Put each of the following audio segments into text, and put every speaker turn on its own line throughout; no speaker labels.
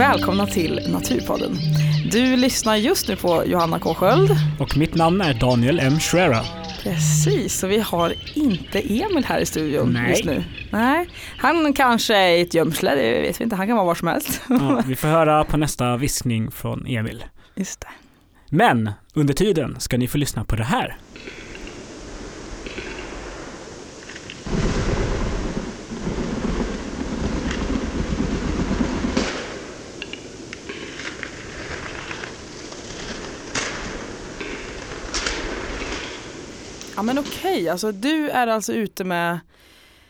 välkomna till Naturpodden. Du lyssnar just nu på Johanna K Sköld.
Och mitt namn är Daniel M. Schreera.
Precis, och vi har inte Emil här i studion
Nej.
just nu. Nej, han kanske är i ett gömsle, det vet vi inte, han kan vara var som helst.
Ja, vi får höra på nästa viskning från Emil.
Just det.
Men under tiden ska ni få lyssna på det här.
Ja men okej, alltså du är alltså ute med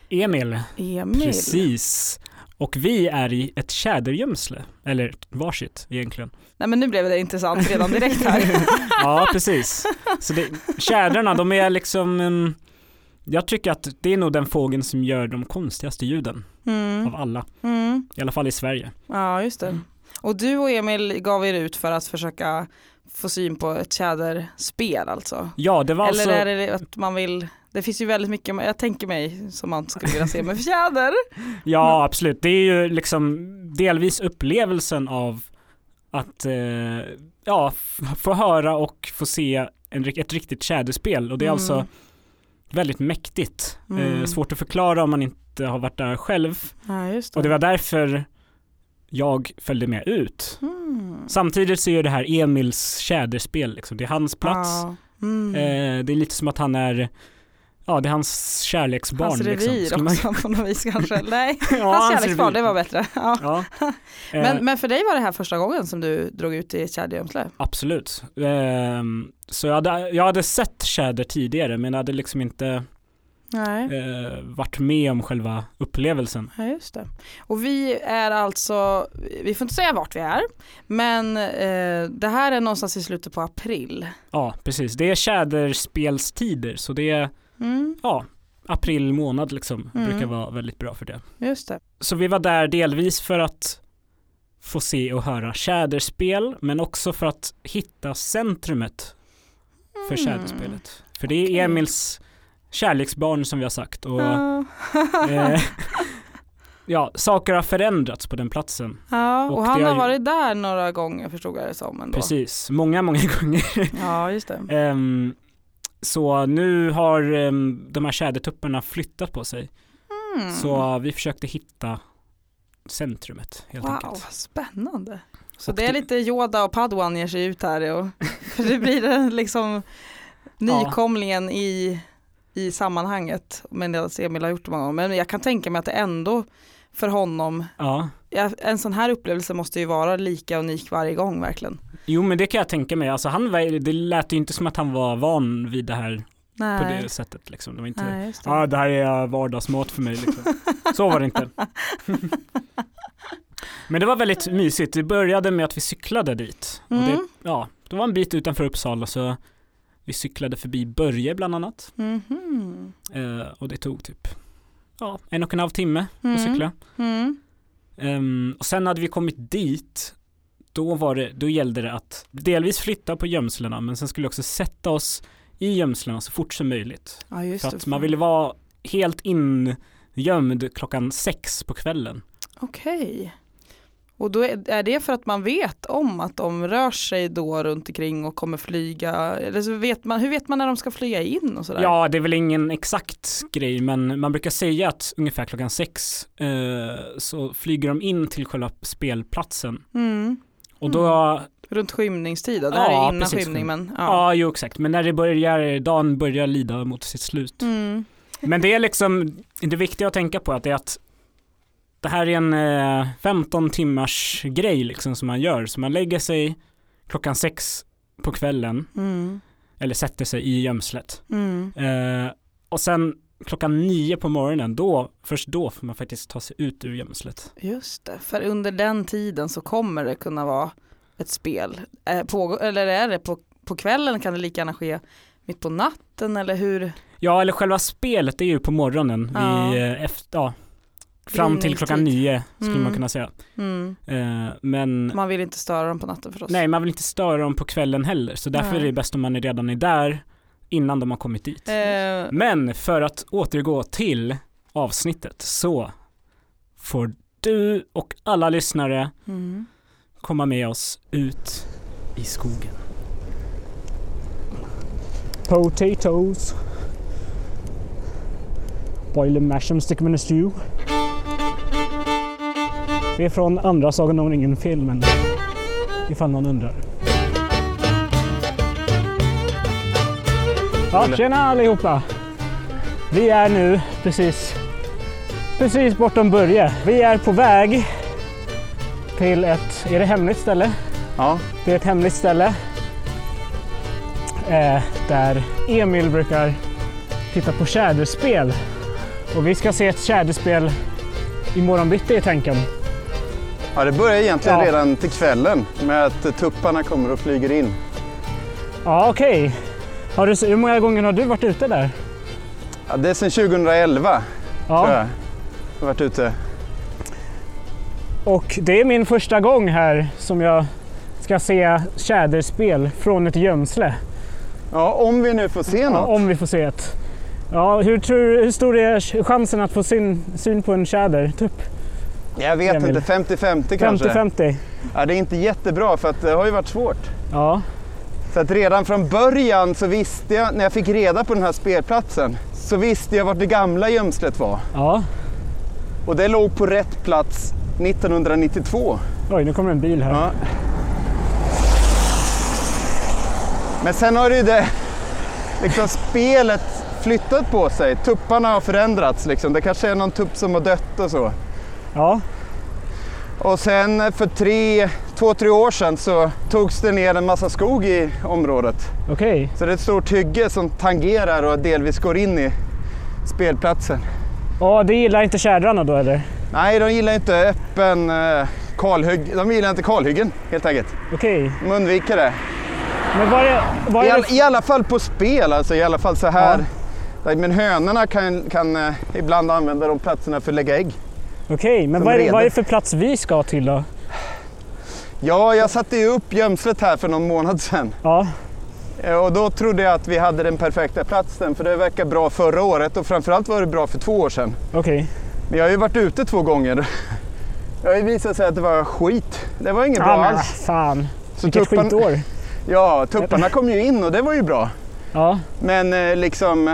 Emil,
Emil.
precis. Och vi är i ett tjädergömsle, eller varsitt egentligen.
Nej men nu blev det intressant redan direkt här.
Ja, precis. Så det, tjädrarna, de är liksom, mm, jag tycker att det är nog den fågeln som gör de konstigaste ljuden
Mm.
av alla.
Mm.
I alla fall i Sverige.
Ja just det. Och du och Emil gav er ut för att försöka få syn på ett tjäderspel alltså?
Ja, det var
Eller
alltså...
är det att man vill, det finns ju väldigt mycket, jag tänker mig som man skulle vilja se med fjäder.
Ja, absolut. Det är ju liksom delvis upplevelsen av att eh, ja, få höra och få se en, ett riktigt tjäderspel och det är
Mm.
alltså väldigt mäktigt. Eh,
Mm.
svårt att förklara om man inte har varit där själv
Ja just det.
och det var därför jag följde med ut.
Mm.
Samtidigt så är det här Emils tjäderspel, liksom. det är hans plats.
Ja. Mm.
Eh, det är lite som att han är Ja, det är hans kärleksbarn.
Hans revir
liksom. Man-
också på något vis kanske. Nej,
ja,
hans kärleksbarn, det var bättre. Ja.
Ja. Eh,
Men, men för dig var det här första gången som du drog ut i ett tjädergömsle?
Absolut. Ehm, så jag hade, jag hade sett tjäder tidigare men jag hade liksom inte. Eh, varit med om själva upplevelsen.
Ja, just det. Och vi är alltså, vi får inte säga vart vi är, men eh, det här är någonstans i slutet på april.
Ja, precis. Det är tjäderspelstider så det är
Mm,
ja, april månad liksom.
Mm.
Brukar vara väldigt bra för det.
just det.
Så vi var där delvis för att få se och höra tjäderspel men också för att hitta centrumet för
Mm.
tjäderspelet. För det är
Okej.
Emils kärleksbarn som vi har sagt och
Ja.
eh, ja, saker har förändrats på den platsen.
ja, och,
och
han har
ju-
varit där några gånger förstod jag det som ändå.
Precis, många, många gånger.
Ja, just det.
Ehm, så nu har um, de här tjädertupparna flyttat på sig.
Mm.
Så vi försökte hitta centrumet helt
wow,
enkelt.
vad spännande. Så
Och
det är lite Yoda och Padawan ger sig ut här och det blir liksom nykomlingen i, i sammanhanget. Men det Emil har gjort det många gånger. Men jag kan tänka mig att det ändå för honom,
Ja,
en sån här upplevelse måste ju vara lika unik varje gång verkligen.
jo men det kan jag tänka mig. Alltså han det lät ju inte som att han var van vid det här på
Nej,
det sättet liksom. Det var inte,
Nej det.
ja det här är vardagsmat för mig liksom. Så var det inte. Men det var väldigt mysigt. Det började med att vi cyklade dit. Och det,
Mm.
ja, det var en bit utanför Uppsala så vi cyklade förbi Börje bland annat.
Mhm.
Eh, och det tog typ ja, en och en halv timme
Mm.
att cykla.
Mm.
Ehm, och sen hade vi kommit dit, då, var det, då gällde det att delvis flytta på gömslena men sen skulle vi också sätta oss i gömslena så fort som möjligt.
Ja
För
det.
att man ville vara helt ingömd klockan sex på kvällen.
Okej. Och då är, är det för att man vet om att de rör sig då runt omkring och kommer flyga? Eller så vet man, hur vet man när de ska flyga in och sådär?
Ja, det är väl ingen exakt grej, men man brukar säga att ungefär klockan sex eh, så flyger de in till själva spelplatsen.
Mm.
Och då,
Runt skymningstid, då? det
Ja,
här är innan
precis,
skymning men
ja.
ja.
jo exakt, men när det börjar, dagen börjar lida mot sitt slut.
Mm.
Men det är liksom, det viktiga att tänka på att det är att det här är en eh, 15 timmars grej liksom som man gör. Så man lägger sig klockan sex på kvällen,
Mm.
eller sätter sig i gömslet.
Mm.
Eh, och sen klockan nio på morgonen, då, först då får man faktiskt ta sig ut ur gömslet.
Just det, för under den tiden så kommer det kunna vara ett spel. Eh, på, eller är det på, på kvällen kan det lika gärna ske mitt på natten eller hur?
Ja, eller själva spelet är ju på morgonen,
Ja.
vid, eh, efter, ja, fram till klockan
Gryningstid.
nio skulle
Mm.
man kunna säga.
Mm.
Eh, men
Man vill inte störa dem på natten förstås.
nej, man vill inte störa dem på kvällen heller, så därför
Nej.
är det bäst om man är redan är där innan de har kommit dit.
Eh,
Men för att återgå till avsnittet så får du och alla lyssnare
mm.
komma med oss ut i skogen. Potatoes. Boil them, mash them, stick them in a stew. Det är från andra Sagan om ringen-filmen. Ifall någon undrar. Ja, tjena allihopa! Vi är nu precis, precis bortom Börje. Vi är på väg till ett, är det hemligt ställe?
Ja.
Det är ett hemligt ställe eh, där Emil brukar titta på tjäderspel. Och vi ska se ett tjäderspel imorgon bitti i tanken.
Ja, det börjar egentligen
Ja.
redan till kvällen med att tupparna kommer och flyger in.
Ja, okej. Du, hur många gånger har du varit ute där?
Ja, det är sedan 2011 tror jag.
Ja,
Jag har varit ute.
och det är min första gång här som jag ska se tjäderspel från ett gömsle.
Ja, om vi nu får se
Ja,
något.
om vi får se ett. Ja, hur, tror, hur stor är chansen att få syn, syn på en tjäder? Typ
Jag vet
Emil.
inte, 50-50 kanske.
50-50?
Ja, det är inte jättebra för att det har ju varit svårt.
Ja,
Så att redan från början så visste jag, när jag fick reda på den här spelplatsen, så visste jag vart det gamla gömslet var.
ja.
Och det låg på rätt plats 1992.
Oj, nu kommer en bil här.
Ja. Men sen har ju det, liksom spelet flyttat på sig. Tupparna har förändrats liksom. Det kanske är någon tupp som har dött och så.
Ja,
Och sen för tre, två, tre år sedan så togs det ner en massa skog i området.
okej.
Så det är ett stort hygge som tangerar och delvis går in i spelplatsen.
Ja, det gillar inte tjädrarna då eller?
Nej, de gillar inte öppen eh, kalhygg. De gillar inte kalhyggen helt enkelt.
Okej.
De undviker det.
Men vad är, vad
I, all,
det?
I alla fall på spel, alltså i alla fall så här. Men hönorna kan, kan eh, ibland använda de platserna för att lägga ägg.
Okej, men
som
vad är, det, vad är det för plats vi ska till då?
Ja, jag satte ju upp gömslet här för någon månad sedan.
Ja,
Eh, Och då trodde jag att vi hade den perfekta platsen för det verkar bra förra året och framförallt var det bra för två år sedan.
okej.
Men jag har ju varit ute två gånger. Det har ju visat sig att det var skit. Det var inget bra
Ja, men vad
alls.
fan.
Så
Vilket
tuppan-
skitår.
Ja, tupparna kom ju in och det var ju bra.
Ja,
Men eh, liksom...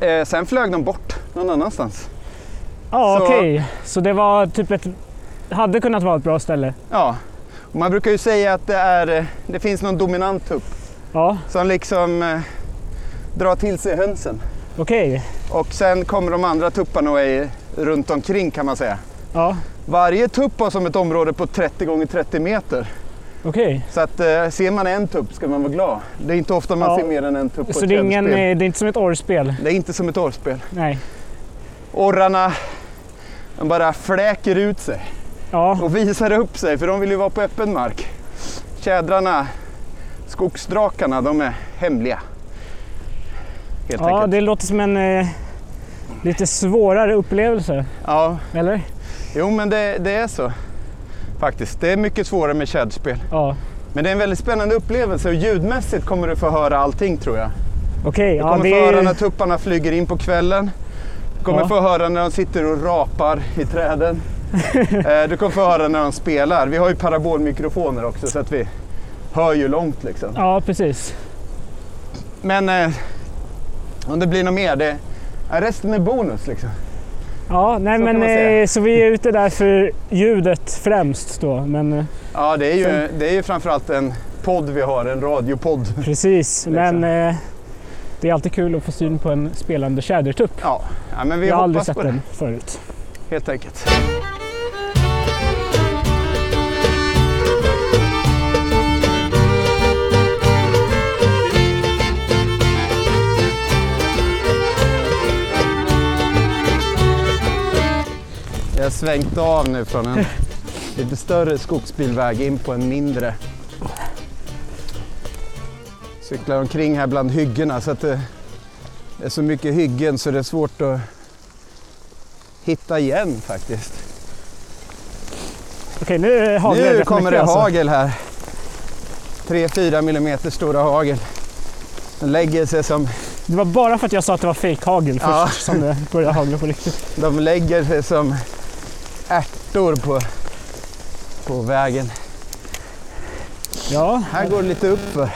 Eh, sen flög de bort någon annanstans.
Ja okej. Så det var typ ett... Hade kunnat vara ett bra ställe.
Ja, och man brukar ju säga att det, är, eh, det finns någon dominant tupp
Ja,
som liksom eh, drar till sig hönsen.
okej.
Och sen kommer de andra tupparna och är runt omkring kan man säga.
Ja,
Varje tupp har som ett område på 30 gånger 30 meter.
okej.
Så att eh, ser man en tupp ska man vara glad. Det är inte ofta man
Ja.
ser mer än en tupp på
Så
ett
det är, ingen, eh, det är inte som ett orrspel?
Det är inte som ett årspel.
Nej.
Orrarna de bara fläker ut sig
Ja,
och visar upp sig för de vill ju vara på öppen mark. Tjädrarna, skogsdrakarna, de är hemliga. Helt
ja
enkelt.
det låter som en eh, lite svårare upplevelse.
Ja,
Eller?
jo men det, det är så. Faktiskt. Det är mycket svårare med tjäderspel.
Ja.
Men det är en väldigt spännande upplevelse och ljudmässigt kommer du få höra allting tror jag.
Okej,
Du
ja
kommer
det
få höra när
är...
tupparna flyger in på kvällen. Du kommer
Ja.
få höra när de sitter och rapar i träden. Eh, du kommer få höra när de spelar. Vi har ju parabolmikrofoner också så att vi hör ju långt liksom.
Ja, precis.
Men eh, om det blir något mer, det, resten är bonus liksom.
Ja, nej
Så
men eh, så vi är ute där för ljudet främst då. Men eh,
Ja, det är ju,
Sen-
det är ju framförallt en podd vi har, en radiopodd.
precis.
Liksom.
Men eh, det är alltid kul att få syn på en spelande tjädertupp.
Ja, ja men vi
Jag har aldrig sett den förut.
helt enkelt. Jag har svängt av nu från en lite större skogsbilväg in på en mindre. Cyklar omkring här bland hyggena så att det är så mycket hyggen så det är svårt att hitta igen faktiskt.
Okej, nu hagel
nu kommer det
alltså.
hagel här. 3-4 millimeter stora hagel. Den lägger sig som,
Det var bara för att jag sa att det var fejkhagel
Ja.
först som det började hagla på riktigt.
de lägger sig som ärtor på på vägen.
Ja,
Här går det lite uppför.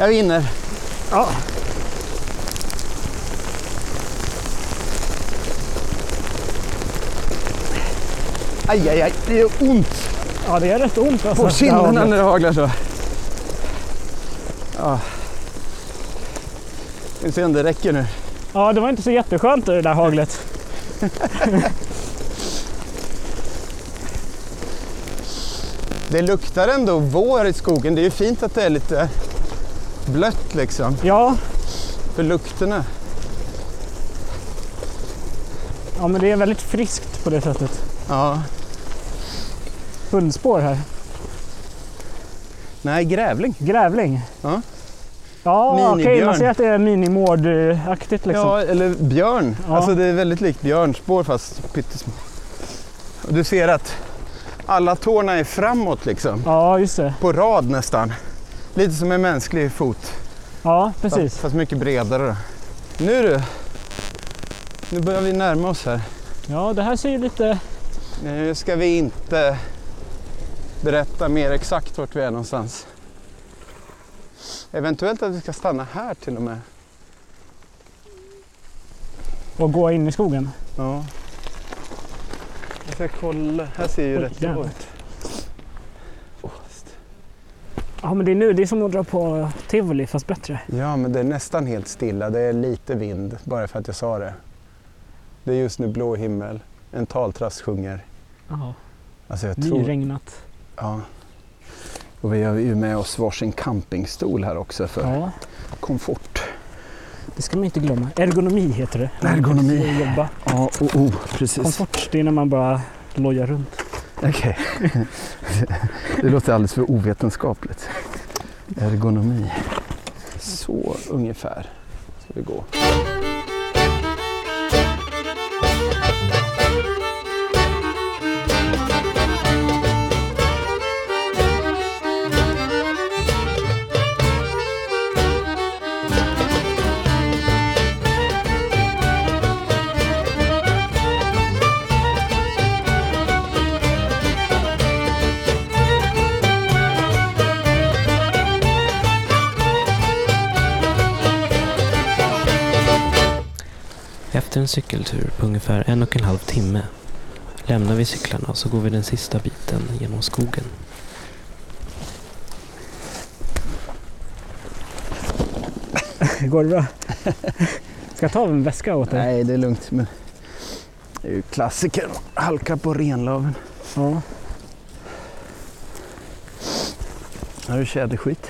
Jag vinner.
ja.
Aj, aj, aj, det gör ont
ja det är rätt ont alltså.
på kinderna när det haglar så. Ja. Vi får se om det räcker nu.
Ja, det var inte så jätteskönt det där haglet.
Det luktar ändå vår i skogen. Det är ju fint att det är lite blött liksom.
Ja,
För lukterna.
ja men det är väldigt friskt på det sättet.
Ja.
Hundspår här.
Nej, grävling.
Grävling.
Ja.
Ja, okej, man ser att det är minimord-aktigt liksom.
Ja, eller björn.
Ja.
Alltså det är väldigt likt björnspår fast pyttesmå. Du ser att alla tårna är framåt liksom.
Ja, just det.
På rad nästan. Lite som en mänsklig fot.
Ja,
Fast,
precis.
fast mycket bredare. Nu du. Nu börjar vi närma oss här.
Ja, det här ser ju lite...
Nu ska vi inte berätta mer exakt vart vi är någonstans. Eventuellt att vi ska stanna här till och med.
att gå in i skogen.
Ja. Jag ska kolla. Här ser ju
Oj,
rätt bra ut.
Ja, men det är nu. Det är som att dra på tivoli fast bättre.
Ja, men det är nästan helt stilla. Det är lite vind, bara för att jag sa det. Det är just nu blå himmel. En taltrass sjunger.
Ja,
Alltså jag tror...
nyregnat.
Ja. Och vi har ju med oss varsin campingstol här också för
Ja,
komfort.
det ska man inte glömma. Ergonomi heter det.
Ergonomi.
Jobba.
Ja, oh, oh, precis.
Komfort, det är när man bara lojar runt.
Okej. det låter alldeles för ovetenskapligt. Ergonomi. Så ungefär ska det gå.
Efter en cykeltur på ungefär en och en halv timme lämnar vi cyklarna och så går vi den sista biten genom skogen.
Går det bra? Ska jag ta en väska åt dig?
Nej, det är lugnt. Men det är ju klassiker. Halka på renlaven.
Ja.
Här är tjäderskit.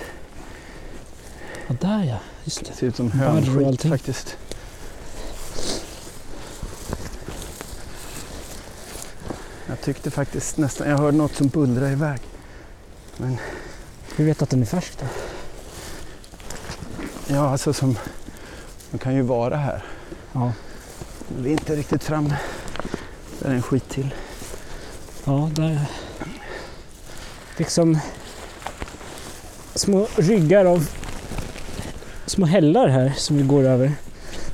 ja, där ja. Just det.
Ser ut som hönskit
allting.
faktiskt. Jag tyckte faktiskt nästan, jag hörde något som bullrade iväg.
Vi vet att den är färsk då.
Ja, alltså som, de kan ju vara här.
Ja.
Men vi är inte riktigt framme. Där är en skit till.
Ja, där. Liksom små ryggar av små hällar här som vi går över.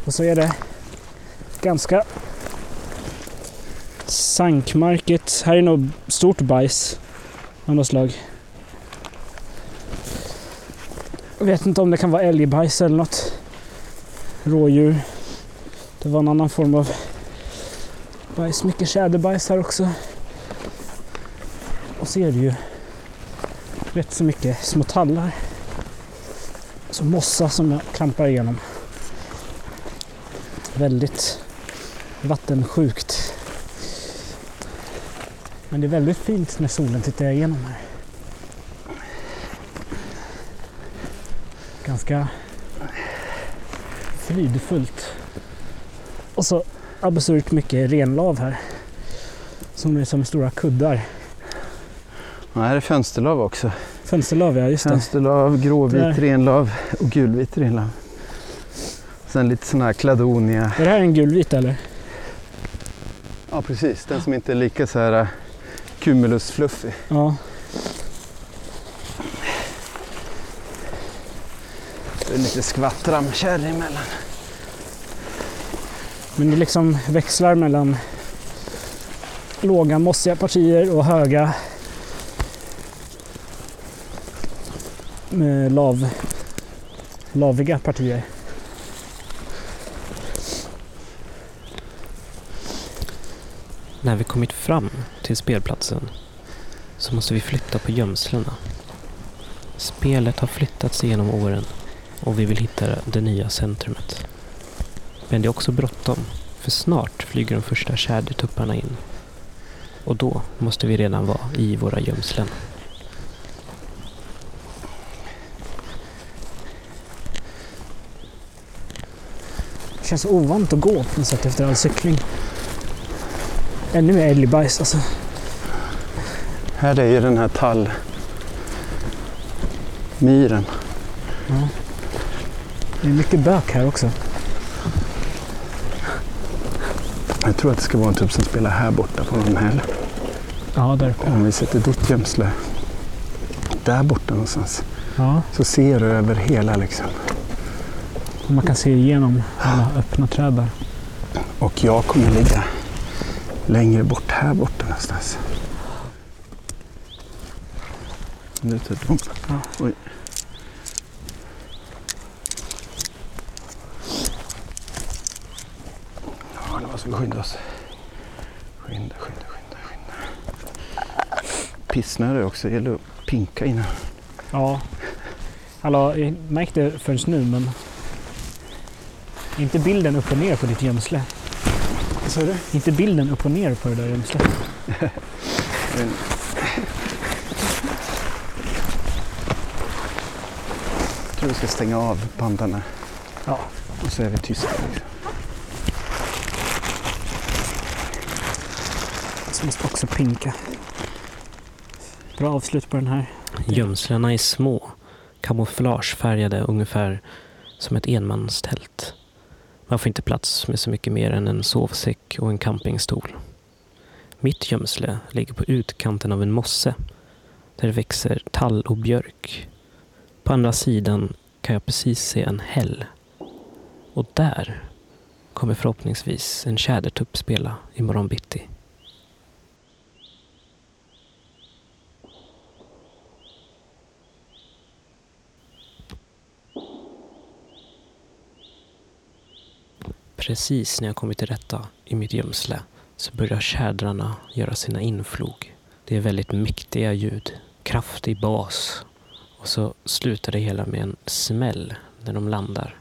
Och så är det ganska sankmarket. Här är nog stort bajs av något slag. Jag vet inte om det kan vara älgbajs eller något. Rådjur. Det var en annan form av bajs. Mycket tjäderbajs här också. Och så är det ju rätt så mycket små tallar. Så mossa som jag klampar igenom. Väldigt vattensjukt. Men det är väldigt fint när solen tittar igenom här. Ganska fridfullt. Och så absurt mycket renlav här. Som är som stora kuddar.
Ja, här är fönsterlav också.
Fönsterlav ja, just det.
Fönsterlav, gråvit
Där.
renlav och gulvit renlav. Sen lite sån här kladonia.
Är det här en gulvit eller?
Ja precis, den som inte är lika så här äh, cumulusfluffig.
Ja.
Det är lite skvattramkärr emellan.
Men det liksom växlar mellan låga mossiga partier och höga med lav, laviga partier.
När vi kommit fram till spelplatsen så måste vi flytta på gömslena. Spelet har flyttats genom åren och vi vill hitta det nya centrumet. Men det är också bråttom, för snart flyger de första tjädertupparna in. Och då måste vi redan vara i våra gömslen.
Det känns ovant att gå på något sätt efter all cykling. Ännu mer älgbajs alltså.
Här är ju den här tallmyren.
Ja. Det är mycket bök här också.
Jag tror att det ska vara en typ som spelar här borta på någon häll.
Ja, där uppe.
Om vi sätter ditt gömsle där borta någonstans
Ja,
så ser du över hela liksom.
man kan se igenom alla öppna träd där.
Och jag kommer ligga längre bort här borta någonstans. Nu tar de.
Ja.
Oj. Ja, nu måste vi skynda oss. Skynda, skynda, skynda, skynda. Pissnödig också, det gäller att pinka innan.
Ja. Hallå, jag märkte förrän nu men... Inte bilden upp och ner på ditt gömsle.
Vad sa du?
Inte bilden upp och ner på det där gömslet.
Men... Jag tror vi ska stänga av bandarna
Ja.
och så är vi tysta. Liksom.
Så måste också pinka. Bra avslut på den här.
Gömslena är små, kamouflagefärgade ungefär som ett enmanstält. Man får inte plats med så mycket mer än en sovsäck och en campingstol. Mitt gömsle ligger på utkanten av en mosse där det växer tall och björk. På andra sidan kan jag precis se en häll. Och där kommer förhoppningsvis en tjädertupp spela imorgon bitti. Precis när jag kommit till rätta i mitt gömsle så börjar tjädrarna göra sina inflog. Det är väldigt mäktiga ljud, kraftig bas och så slutar det hela med en smäll när de landar.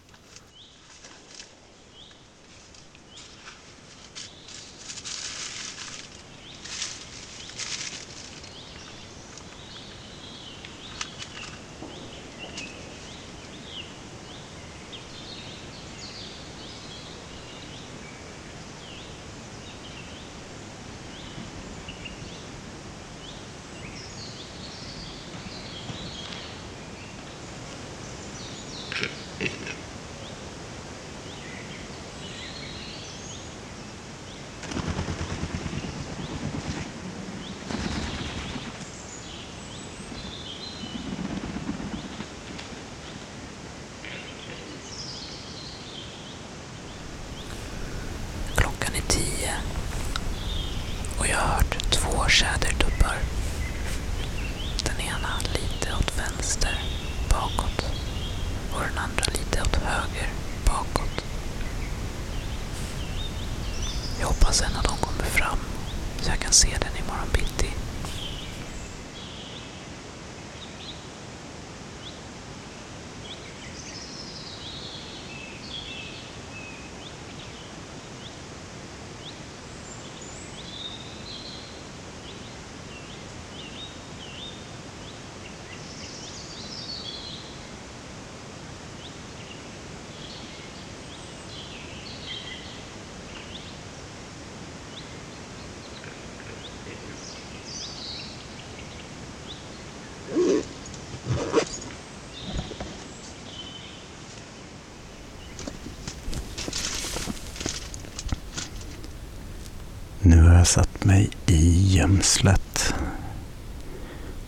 Har jag
satt mig i gömslet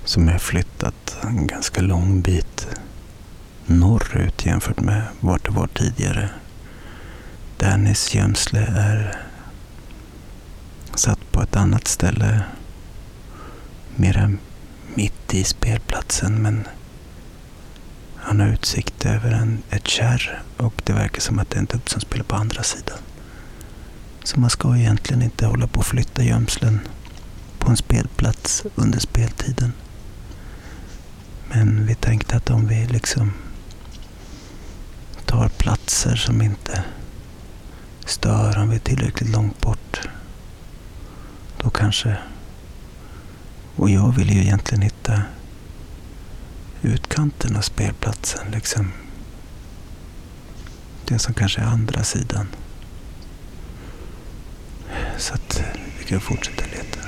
som jag flyttat en ganska lång bit norrut jämfört med vart det var tidigare. Dennis gömsle är satt på ett annat ställe. Mera mitt i spelplatsen men han har utsikt över en, ett kärr och det verkar som att det är en tupp som spelar på andra sidan. Så man ska egentligen inte hålla på att flytta gömslen på en spelplats under speltiden. Men vi tänkte att om vi liksom tar platser som inte stör om vi är tillräckligt långt bort. Då kanske... Och jag vill ju egentligen hitta utkanten av spelplatsen. Liksom. Det som kanske är andra sidan. Så att eh, vi kan fortsätta leta.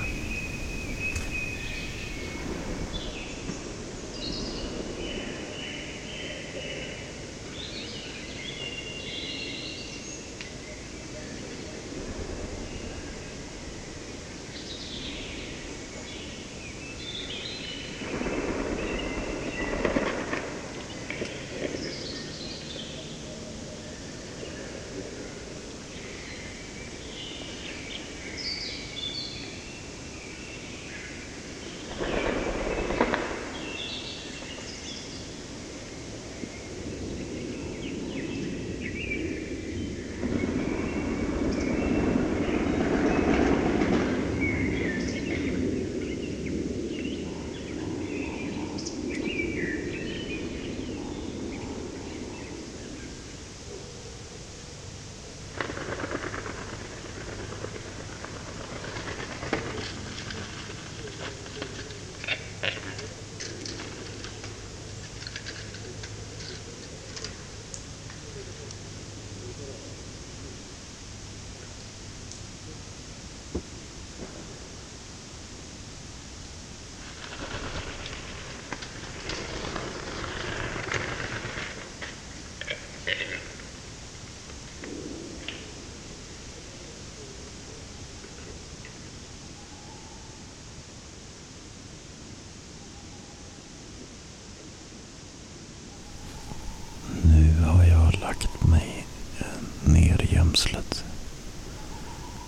Nu har jag lagt mig eh, ner i gömslet.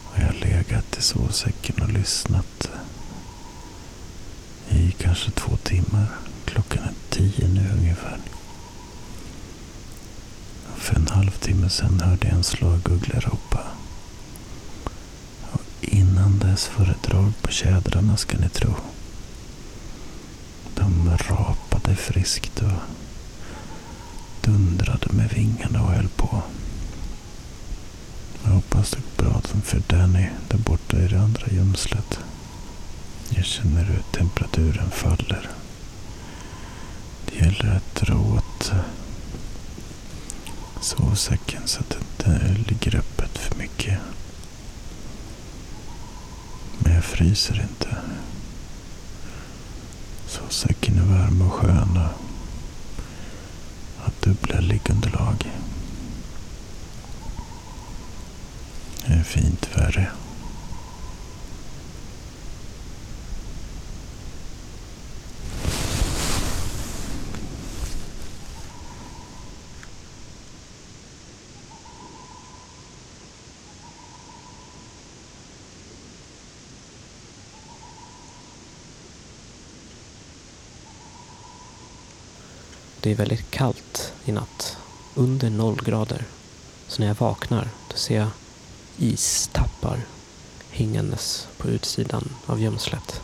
Och jag har legat i sovsäcken och lyssnat i kanske två timmar. Klockan är tio nu ungefär. För en halvtimme sedan hörde jag en slaguggla ropa. Och innan dess var det drag på tjädrarna ska ni tro. De rapade friskt och dundrade med vingarna och höll på. Jag hoppas det går bra för Danny där borta i det andra gömslet. Jag känner hur temperaturen faller. Det gäller att dra åt sovsäcken så att det inte ligger öppet för mycket. Men jag fryser inte. Sovsäcken är varm och skön och har dubbla liggunderlag. Det är fint värre.
Det är väldigt kallt i natt. Under noll grader. Så när jag vaknar då ser jag istappar hängandes på utsidan av gömslet.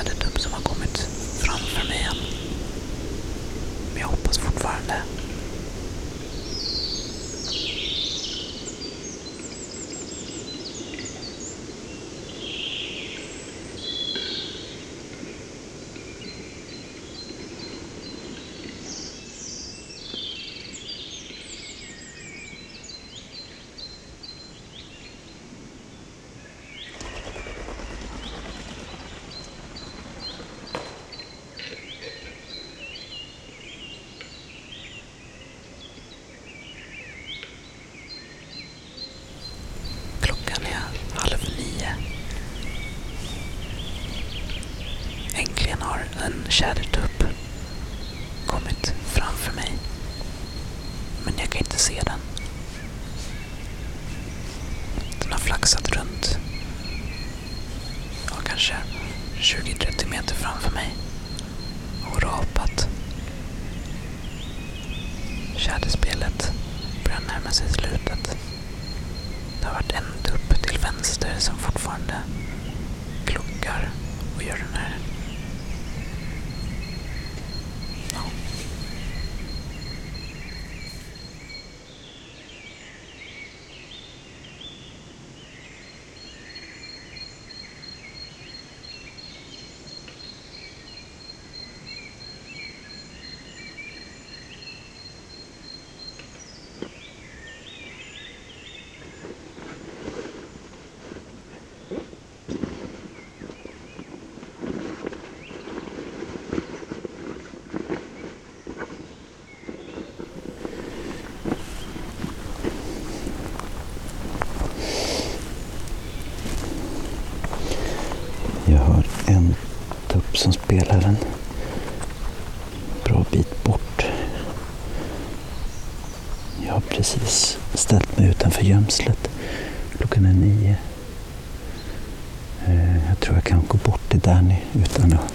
Ingen tjädertupp som har kommit framför mig än. Men jag hoppas fortfarande. Klockan är halv nio. Äntligen har en tjädertupp kommit framför mig. Men jag kan inte se den. Den har flaxat runt. Ja, kanske 20-30 meter framför mig. Och rapat. Tjäderspelet börjar närma sig slutet. Det har varit en tupp till vänster som fortfarande kluckar och gör den här... Ja. Jag har en tupp som spelar en bra bit bort. Jag har precis ställt mig utanför. Klockan är nio. Eh, jag tror jag kan gå bort till Danny utan att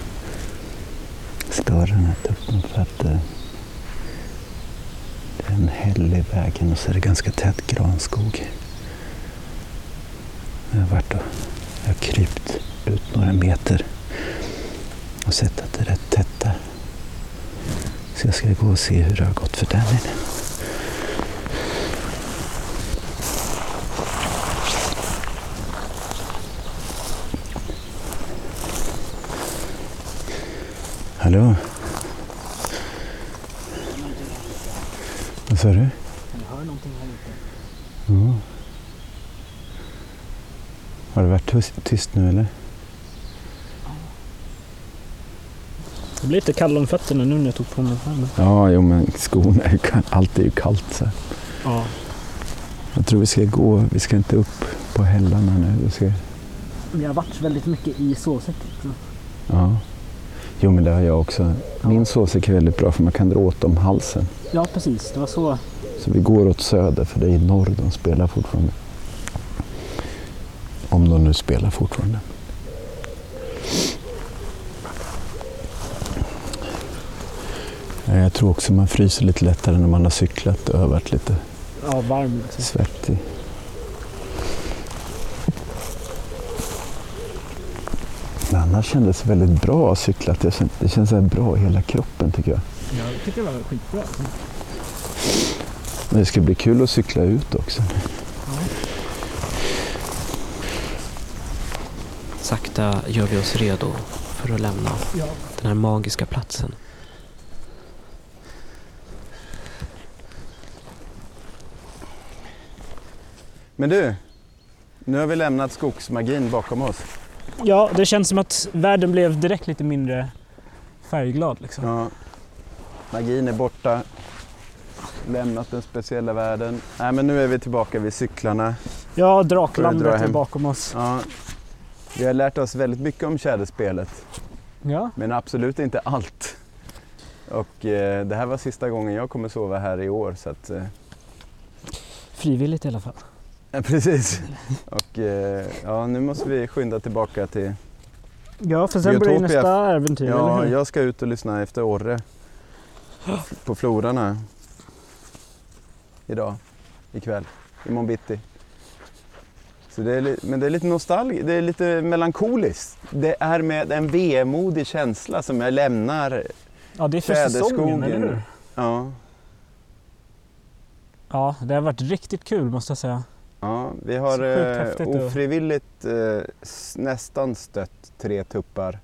störa den här tuppen för att eh, det är en häll i vägen och så är det ganska tät granskog. Jag har varit och jag har krypt ut några meter och sett att det är rätt tätt där. Så jag ska gå och se hur det har gått för Danny. Hallå? Vad sa du?
Jag hör någonting här ute.
Ja. Har det varit tyst, nu eller?
Det blir lite kall om fötterna nu när jag tog på mig skärmen.
Ja, jo men skorna är ju kall- allt är ju kallt så. här.
Ja.
Jag tror vi ska gå, vi ska inte upp på hällarna nu. Vi ska,
Vi har varit väldigt mycket i sovsäck.
ja. Jo men det har jag också. Min sovsäck är väldigt bra för man kan dra åt om halsen.
Ja, precis. Det var så.
Så vi går åt söder för det är i norr de spelar fortfarande. Om de nu spelar fortfarande. Ja, Jag tror också man fryser lite lättare när man har cyklat och varit lite
Ja, varm. Liksom.
svettig. Annars kändes väldigt bra att cykla. Det känns, det känns så här bra i hela kroppen tycker jag.
Jag tycker det var skitbra.
Men det ska bli kul att cykla ut också.
Sakta gör vi oss redo för att lämna
Ja.
den här magiska platsen.
Men du, nu har vi lämnat skogsmagin bakom oss.
Ja, det känns som att världen blev direkt lite mindre färgglad. Liksom.
Ja. Magin är borta. Lämnat den speciella världen. Nej, men nu är vi tillbaka vid cyklarna.
Ja, Draklandet är bakom oss.
Ja. Vi har lärt oss väldigt mycket om tjäderspelet,
Ja,
men absolut inte allt. Och eh, det här var sista gången jag kommer sova här i år. Så att, eh,
frivilligt i alla fall.
Ja, precis. Och eh, ja, nu måste vi skynda tillbaka till...
Ja, för sen börjar
Biotopia.
nästa äventyr,
Ja,
eller hur?
jag ska ut och lyssna efter orre på floran här. Idag, ikväll, imorgon bitti. Så det är, men det är lite nostalgiskt, det är lite melankoliskt. Det är med en vemodig känsla som jag lämnar.
Ja, det är för säsongen, eller hur?
Ja,
Ja, det har varit riktigt kul måste jag säga.
Ja vi
Så
har eh, ofrivilligt eh, nästan stött tre tuppar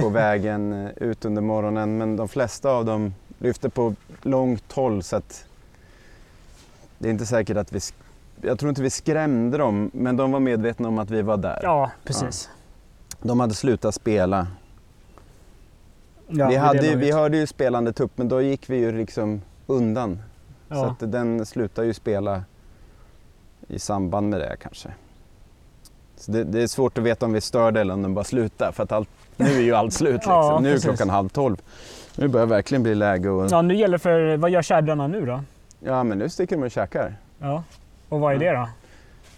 på vägen eh, ut under morgonen. Men de flesta av dem lyfter på långt håll så att det är inte säkert att vi... Jag tror inte vi skrämde dem, men de var medvetna om att vi var där.
Ja, precis.
De hade slutat spela.
Ja,
vi, hade, ju- vi hörde ju spelande tupp, men då gick vi ju liksom undan. Så
ja.
att den slutar ju spela i samband med det kanske. Så det, det är svårt att veta om vi störde eller om den bara slutar. För att allt, nu är ju allt slut liksom.
Ja,
nu är
precis.
klockan halv tolv. Nu börjar det verkligen bli läge att... Ja.
ja, nu gäller för, vad gör tjädrarna nu då?
men nu sticker de och käkar.
Ja. Och vad är det då?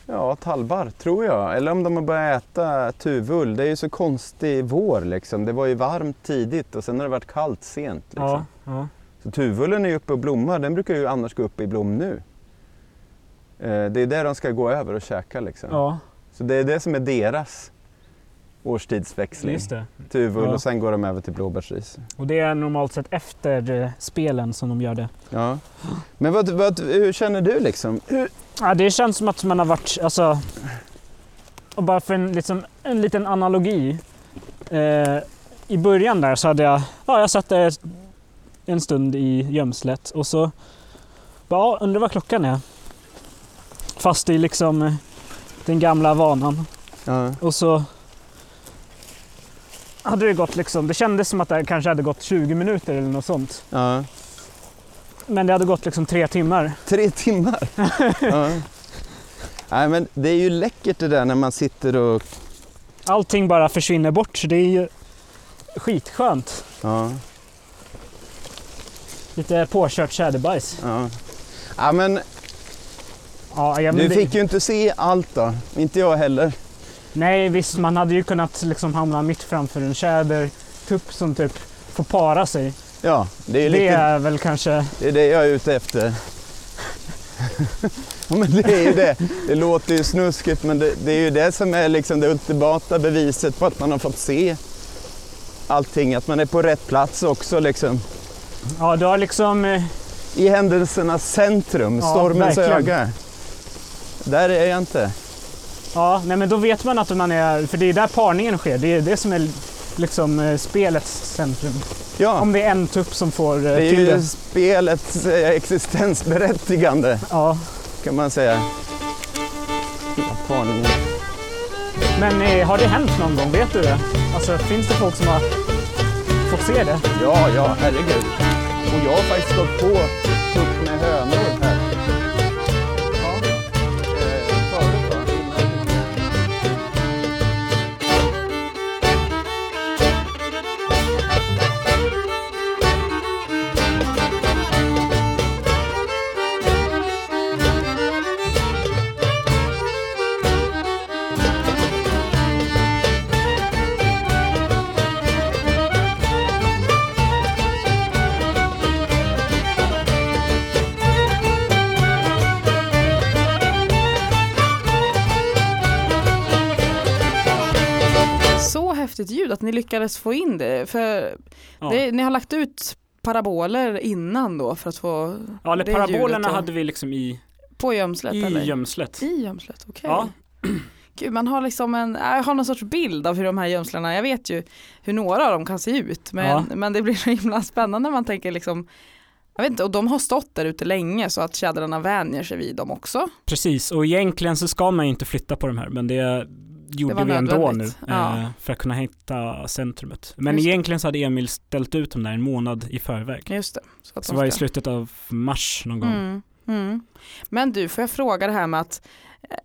Ja, talbar tror jag. Eller om de har börjat äta tuvull. Det är ju så konstig vår liksom. Det var ju varmt tidigt och sen har det varit kallt sent. Liksom.
Ja, ja.
Så tuvullen är ju uppe och blommar. Den brukar ju annars gå upp i blom nu. Eh, Det är där de ska gå över och käka liksom.
ja
Så det är det som är deras årstidsväxling.
just det.
Tuvull
Ja.
och sen går de över till blåbärsris.
Och det är normalt sett efter eh, spelen som de gör det.
Ja. Men vad, vad, hur känner du liksom? Hur,
Ja, det känns som att man har varit, alltså, och bara för en, liksom, en liten analogi. Eh, I början där så hade jag, ja jag satt där en stund i gömslet och så, bara, ja, undrar vad klockan är. Fast i liksom eh, den gamla vanan.
ja.
Och så hade det gått liksom, det kändes som att det kanske hade gått 20 minuter eller något sånt.
Ja.
Men det hade gått liksom tre timmar.
Tre timmar? ja. Nej men det är ju läckert det där när man sitter och...
Allting bara försvinner bort så det är ju skitskönt.
Ja.
Lite påkört tjäderbajs.
ja. ja men
Ja, ja,
du
det,
fick ju inte se allt då. Inte jag heller.
Nej visst, man hade ju kunnat liksom hamna mitt framför en tjädertupp som typ får para sig.
Ja, det är,
Det
lite,
är väl kanske...
det är det jag är ute efter. ja, men det är ju det. Det låter ju snuskigt men det, det är ju det som är liksom det ultimata beviset på att man har fått se allting. Att man är på rätt plats också liksom.
Ja, du har liksom... eh,
I händelsernas centrum,
Ja,
stormens
verkligen.
öga. Där är jag inte.
Ja, nej men då vet man att man är... För det är där parningen sker. Det är det som är liksom eh, spelets centrum.
Ja,
Om det är en tupp som får eh,
det är ju
det.
spelets eh, existensberättigande
Ja,
kan man säga. Parningen.
men har det hänt någon gång? Vet du det? Alltså finns det folk som har fått se det?
Ja, ja, herregud. Och jag har faktiskt stått på tupp med hönor
lyckades få in det. För
Ja.
det, ni har lagt ut paraboler innan då för att få
Ja, eller parabolerna hade vi liksom i,
på gömslet
i
eller?
gömslet.
I gömslet, okej.
Ja.
Gud, man har liksom en, jag har någon sorts bild av hur de här gömslena, jag vet ju hur några av dem kan se ut men,
Ja.
men det blir så himla spännande när man tänker liksom jag vet inte, och de har stått där ute länge så att tjädrarna vänjer sig vid dem också.
Precis, och egentligen så ska man ju inte flytta på de här, men det gjorde
var
vi ändå nu.
Ja.
eh, för att kunna hitta centrumet. Men
Just det.
egentligen så hade Emil ställt ut dem där en månad i förväg.
Just det. Så, att
Så
de
det var i slutet av mars någon gång.
Mm, mm. Men du, får jag fråga det här med att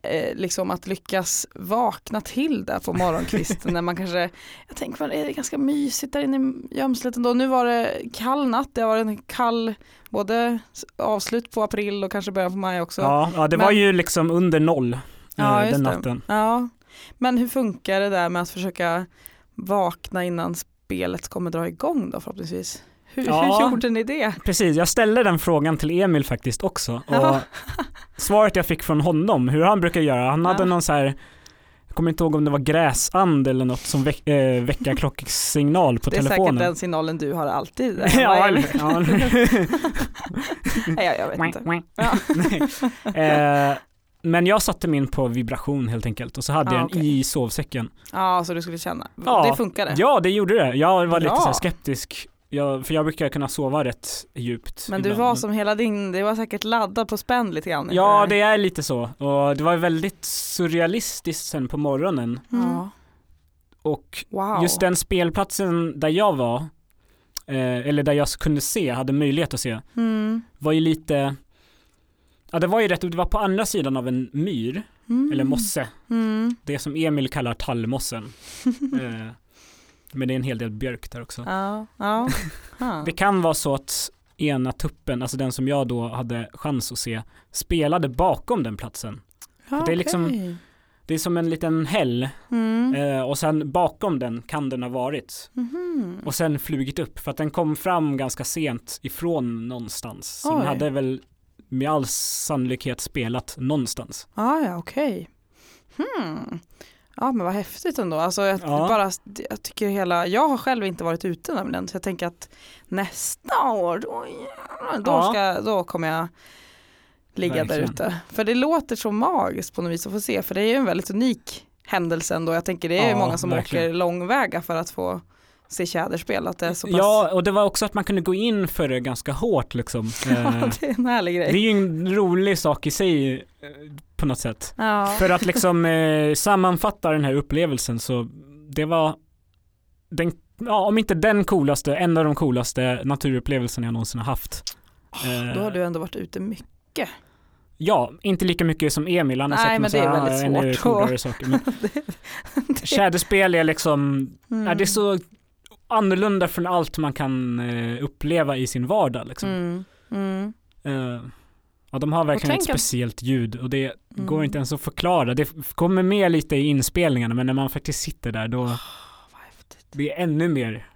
eh, liksom att lyckas vakna till där på morgonkvisten när man kanske, jag tänker är det ganska mysigt där inne i gömslet ändå. Nu var det kall natt, det har varit en kall, både avslut på april och kanske början på maj också.
Ja, ja, det var
Men-
ju liksom under noll eh,
Ja, just
den
det.
natten.
Ja, men hur funkar det där med att försöka vakna innan spelet kommer dra igång då förhoppningsvis? Hur,
Ja.
hur gjorde ni det?
Precis, jag ställde den frågan till Emil faktiskt också. Och svaret jag fick från honom, hur han brukar göra. Han hade
Ja.
någon så här jag kommer inte ihåg om det var gräsand eller något som väck, äh, väckarklockssignal på
Det är
telefonen.
säkert den signalen du har alltid. där
ja, eller, ja.
Nej, jag, vet inte. Ja.
Nej. Eh, men jag satte min på vibration helt enkelt och så hade
Ah,
jag den
okej.
i sovsäcken.
ja, så du skulle känna.
Ja.
Det funkade.
Ja, det gjorde det. Jag var lite
Bra.
så här skeptisk, jag, för jag brukar kunna sova rätt djupt.
Men du
ibland.
var som hela din, det var säkert laddad på spänn lite grann.
Ja, det är lite så. Och det var väldigt surrealistiskt sen på morgonen.
Ja.
Och
Wow.
just den spelplatsen där jag var, eh, eller där jag kunde se, hade möjlighet att se,
Mm.
var ju lite Ja det var ju rätt, det var på andra sidan av en myr,
Mm.
eller mosse.
Mm.
Det som Emil kallar tallmossen. eh, men det är en hel del björk där också.
Ja, ja.
Det kan vara så att ena tuppen, alltså den som jag då hade chans att se, spelade bakom den platsen.
Ja,
det är liksom-. Det är som en liten häll
Mm.
eh, och sen bakom den kan den ha varit.
Mhm.
Och sen flugit upp för att den kom fram ganska sent ifrån någonstans. Så den hade väl med all sannolikhet spelat någonstans.
Ah, ja, okej. Hmm. Ja men vad häftigt ändå. Alltså, jag,
Ja.
bara, jag tycker hela, jag har själv inte varit ute nämligen så jag tänker att nästa år då, då,
Ja.
ska, då kommer jag ligga där ute. För det låter så magiskt på något vis att få se för det är ju en väldigt unik händelse ändå. Jag tänker det är
Ja,
många som
verkligen.
åker långväga för att få se tjäderspel. Att det är så pass,
Ja, och det var också att man kunde gå in för det ganska hårt liksom. Eh,
det är en härlig
det är
grej.
ju en rolig sak i sig eh, på något sätt.
Ja.
För att liksom eh, sammanfatta den här upplevelsen så det var den, ja, om inte den coolaste, en av de coolaste naturupplevelserna jag någonsin har haft. Eh,
Då har du ändå varit ute mycket.
Ja, inte lika mycket som Emil, han har
Nej,
sett
men
massa ännu coolare saker. Men
Det-
tjäderspel är liksom,
Mm.
ja, det är så annorlunda från allt man kan eh, uppleva i sin vardag liksom.
Mm. Mm.
Eh, ja, de har verkligen ett speciellt ljud och det
Mm.
går inte ens att förklara. Det kommer med lite i inspelningarna men när man faktiskt sitter där då,
Vad häftigt.
det är ännu mer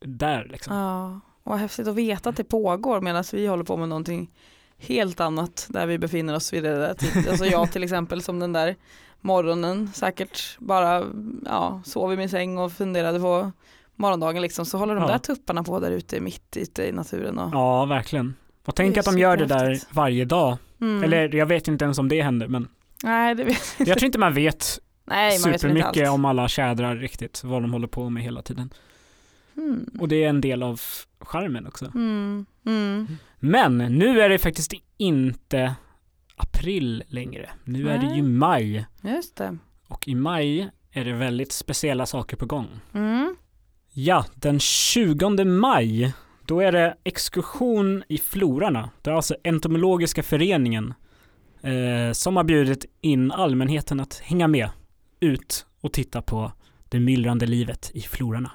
där liksom.
Ja, och häftigt att veta att det pågår medan vi håller på med någonting helt annat där vi befinner oss vid det där Alltså jag till exempel som den där morgonen säkert bara ja, sov i min säng och funderade på morgondagen liksom så håller de
Ja.
där tupparna på där ute mitt ute i naturen. Och,
Ja, verkligen. Och tänk att de gör det där varje dag.
Mm.
Eller jag vet inte ens om det händer men
Nej, det vet
jag tror inte man vet
Nej, man vet
supermycket om alla tjädrar riktigt, vad de håller på med hela tiden.
Mm.
Och det är en del av charmen också.
Mm. Mm.
Men nu är det faktiskt inte april längre. Nu är det ju
Nej.
maj.
Just det.
Och i maj är det väldigt speciella saker på gång.
Mm.
Ja, den 20 maj, då är det exkursion i Florarna. Det är alltså entomologiska föreningen eh, som har bjudit in allmänheten att hänga med ut och titta på det myllrande livet i Florarna.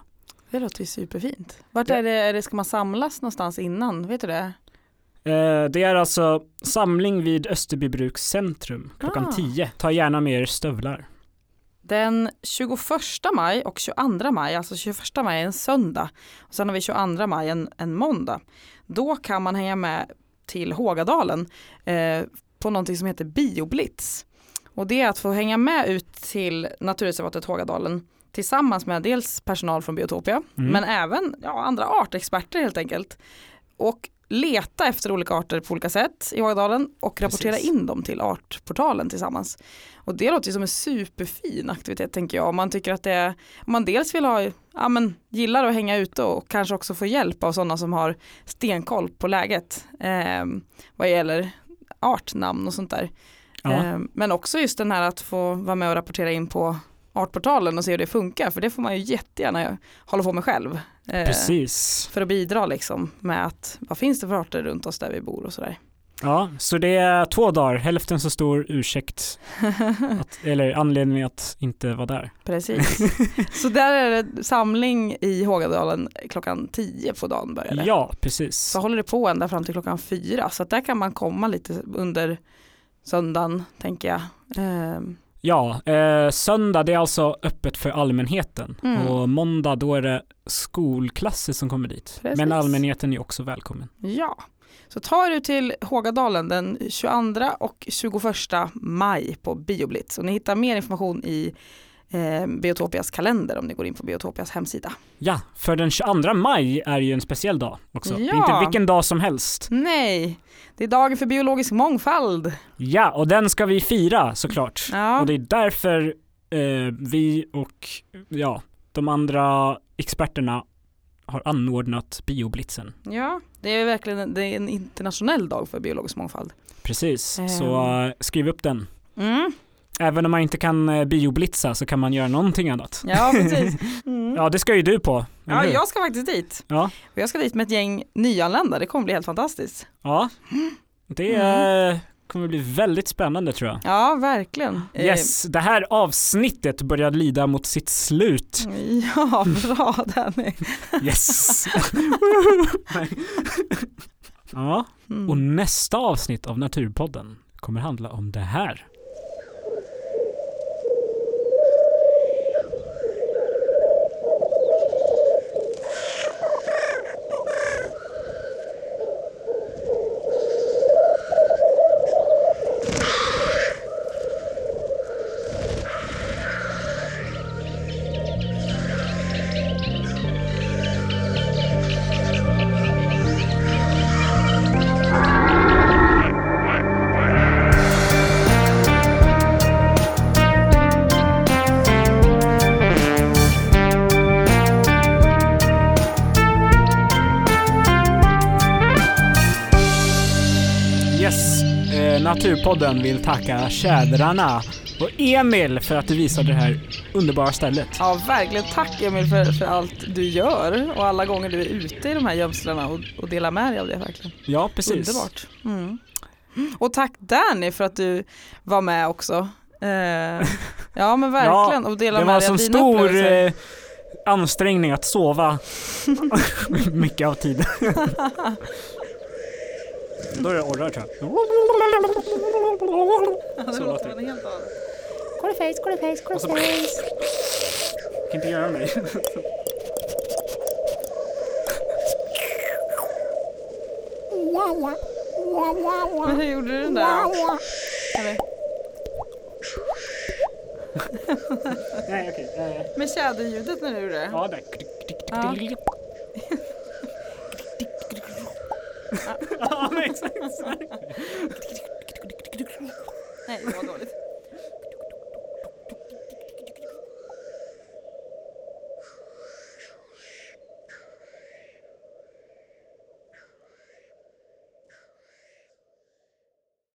Det låter ju superfint. Vart är det, är det, ska man samlas någonstans innan? Vet du det?
Eh, det är alltså samling vid Österbybruks centrum klockan
Ah.
10. Ta gärna med er stövlar.
Den 21 maj och 22 maj, alltså 21 maj är en söndag och sen har vi 22 maj en, en måndag. Då kan man hänga med till Hågadalen eh, på någonting som heter Bioblitz. Och det är att få hänga med ut till naturreservatet Hågadalen tillsammans med dels personal från Biotopia
Mm.
men även ja, andra artexperter helt enkelt. Och leta efter olika arter på olika sätt i Hågadalen och rapportera
Precis.
in dem till Artportalen tillsammans. Och det låter ju som en superfin aktivitet tänker jag. Om man tycker att det är, om man dels vill ha, ja men gillar att hänga ute och kanske också få hjälp av sådana som har stenkoll på läget eh, vad gäller artnamn och sånt där.
Ja,
Eh, men också just den här att få vara med och rapportera in på Artportalen och se hur det funkar för det får man ju jättegärna hålla på med själv. Eh,
precis.
för att bidra liksom med att vad finns det för arter runt oss där vi bor och sådär.
Ja, så det är två dagar, hälften så stor ursäkt, att, eller anledning att inte vara där.
Precis. Så där är det samling i Hågadalen klockan 10 på dagen börjar det.
Ja, precis.
Så håller det på ända fram till klockan 4 så att där kan man komma lite under söndagen tänker jag. Ehm,
Ja, eh, söndag det är alltså öppet för allmänheten
Mm.
och måndag då är det skolklasser som kommer dit.
Precis.
Men allmänheten är också välkommen.
ja, Så ta er ut till Hågadalen den 22 och 21 maj på Bioblitz. Och ni hittar mer information i eh, Biotopias kalender om ni går in på Biotopias hemsida.
Ja, för den 22 maj är ju en speciell dag också. Det är
Ja.
inte vilken dag som helst.
Nej, det är dagen för biologisk mångfald.
Ja, och den ska vi fira såklart.
Ja,
Och det är därför eh, vi och ja, de andra experterna har anordnat bioblitzen.
ja det är verkligen en, det är en internationell dag för biologisk mångfald.
Precis,
Ehm.
så eh, skriv upp den.
Mm.
Även om man inte kan eh, bioblitza så kan man göra någonting annat.
Ja, precis. Mm.
Ja, det ska ju du på.
Ja, jag ska faktiskt dit.
Ja.
Och jag ska dit med ett gäng nyanlända, det kommer bli helt fantastiskt.
ja. Det
Mm.
eh, kommer bli väldigt spännande tror jag.
Ja, verkligen. Eh,
Yes, det här avsnittet börjar lida mot sitt slut.
Ja, bra Danny.
Yes! ja,
Mm.
och nästa avsnitt av Naturpodden kommer handla om det här. Naturpodden vill tacka tjädrarna och Emil för att du visade det här underbara stället.
Ja, verkligen. Tack Emil för, för allt du gör och alla gånger du är ute i de här gömslarna och, och delar med dig av det verkligen.
Ja, precis.
Underbart. Mm. Och tack Danny för att du var med också. Eh, ja men verkligen och dela
Det
med
var
dig av dina
stor
upplevelser.
eh, ansträngning att sova mycket av tiden. Då är det orrar tror jag.
Ja, det
så
låter
låter
en helt annan.
Cordyface, cordyface,
Och så-
cordyface.
kan inte göra mig.
Ja, ja. Ja, ja, ja.
Men hur gjorde du den där?
Ja, ja.
Eller?
Nej okej. eh,
Med tjäderljudet när du gjorde det?
Ja, där.
Ja.
Ja, men exakt.
Nej, det var dåligt.